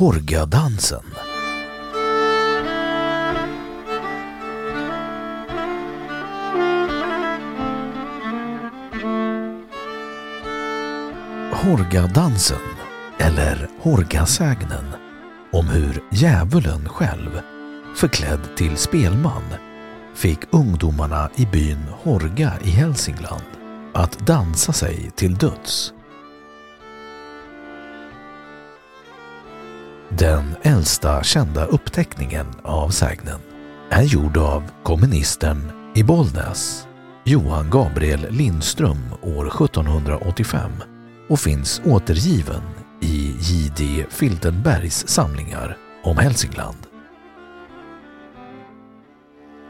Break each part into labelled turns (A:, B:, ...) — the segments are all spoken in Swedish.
A: Horgadansen. Horgadansen, eller Horgasägnen, om hur djävulen själv, förklädd till spelman, fick ungdomarna i byn Horga i Hälsingland att dansa sig till döds. Den äldsta kända uppteckningen av sägnen är gjord av kommunisten i Bollnäs, Johan Gabriel Lindström år 1785 och finns återgiven i J.D. Filtenbergs samlingar om Hälsingland.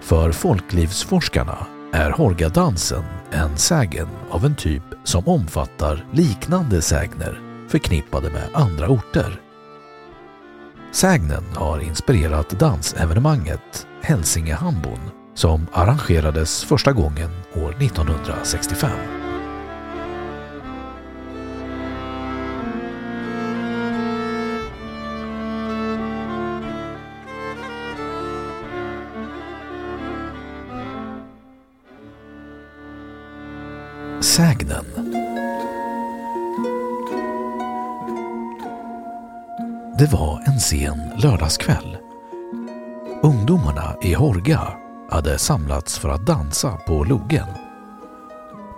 A: För folklivsforskarna är Horgadansen en sägen av en typ som omfattar liknande sägner förknippade med andra orter Sägnen har inspirerat dansevenemanget Hälsingehambon som arrangerades första gången år 1965. Sägnen Det var en sen lördagskväll. Ungdomarna i Horga hade samlats för att dansa på logen.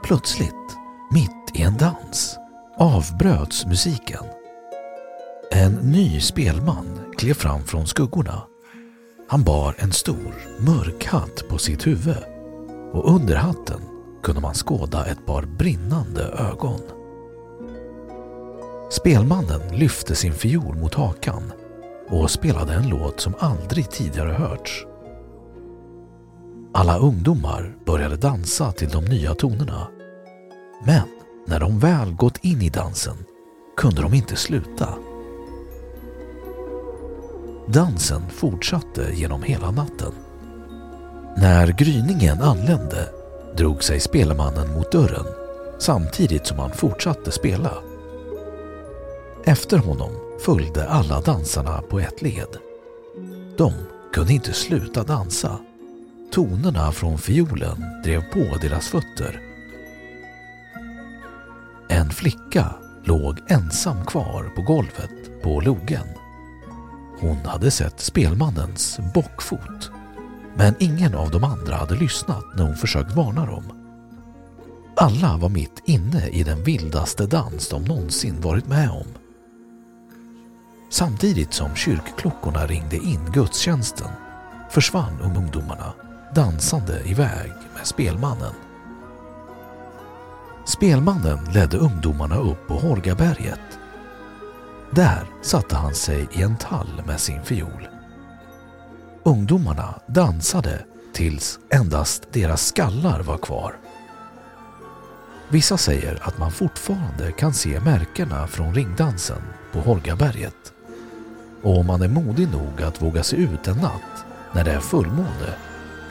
A: Plötsligt, mitt i en dans, avbröts musiken. En ny spelman klev fram från skuggorna. Han bar en stor, mörk hatt på sitt huvud och under hatten kunde man skåda ett par brinnande ögon. Spelmannen lyfte sin fiol mot hakan och spelade en låt som aldrig tidigare hörts. Alla ungdomar började dansa till de nya tonerna. Men när de väl gått in i dansen kunde de inte sluta. Dansen fortsatte genom hela natten. När gryningen anlände drog sig spelmannen mot dörren samtidigt som han fortsatte spela. Efter honom följde alla dansarna på ett led. De kunde inte sluta dansa. Tonerna från fiolen drev på deras fötter. En flicka låg ensam kvar på golvet på logen. Hon hade sett spelmannens bockfot men ingen av de andra hade lyssnat när hon försökt varna dem. Alla var mitt inne i den vildaste dans de någonsin varit med om. Samtidigt som kyrkklockorna ringde in gudstjänsten försvann ungdomarna dansande iväg med spelmannen. Spelmannen ledde ungdomarna upp på Hårgaberget. Där satte han sig i en tall med sin fiol. Ungdomarna dansade tills endast deras skallar var kvar. Vissa säger att man fortfarande kan se märkena från ringdansen på Hårgaberget och om man är modig nog att våga sig ut en natt när det är fullmåne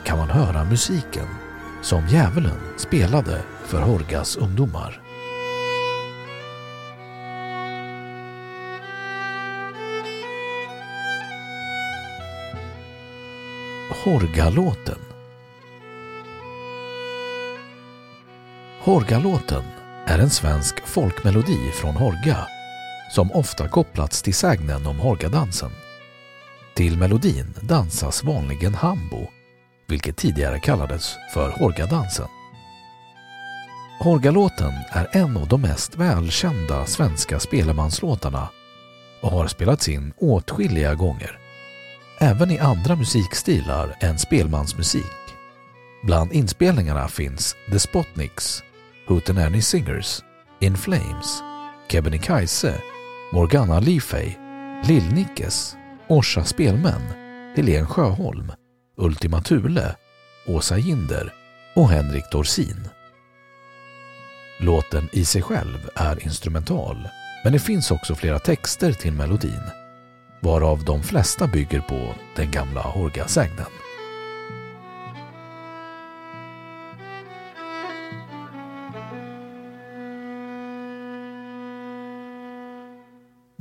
A: kan man höra musiken som djävulen spelade för Horgas ungdomar. Horgalåten Horgalåten är en svensk folkmelodi från Horga som ofta kopplats till sägnen om Hårgadansen. Till melodin dansas vanligen hambo, vilket tidigare kallades för Hårgadansen. Hårgalåten är en av de mest välkända svenska spelemanslåtarna och har spelats in åtskilliga gånger. Även i andra musikstilar än spelmansmusik. Bland inspelningarna finns The Spotniks, Hootenanny Singers, In Flames, Kebnekaise, Morgana Lifey, Lill-Nickes, Orsa Spelmän, Helen Sjöholm, Ultima Thule, Åsa Ginder och Henrik Dorsin. Låten i sig själv är instrumental, men det finns också flera texter till melodin, varav de flesta bygger på den gamla Horga-sägnen.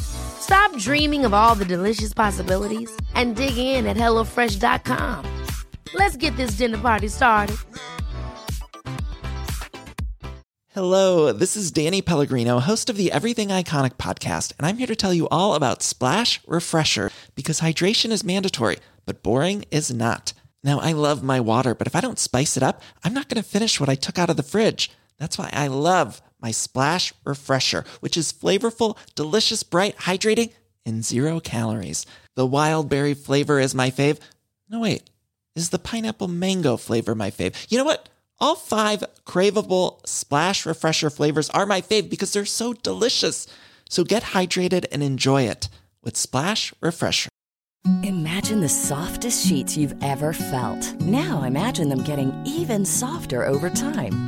B: Stop dreaming of all the delicious possibilities and dig in at HelloFresh.com. Let's get this dinner party started.
C: Hello, this is Danny Pellegrino, host of the Everything Iconic podcast, and I'm here to tell you all about Splash Refresher because hydration is mandatory, but boring is not. Now, I love my water, but if I don't spice it up, I'm not going to finish what I took out of the fridge. That's why I love my Splash Refresher, which is flavorful, delicious, bright, hydrating, and zero calories. The wild berry flavor is my fave. No, wait, is the pineapple mango flavor my fave? You know what? All five craveable Splash Refresher flavors are my fave because they're so delicious. So get hydrated and enjoy it with Splash Refresher.
D: Imagine the softest sheets you've ever felt. Now imagine them getting even softer over time.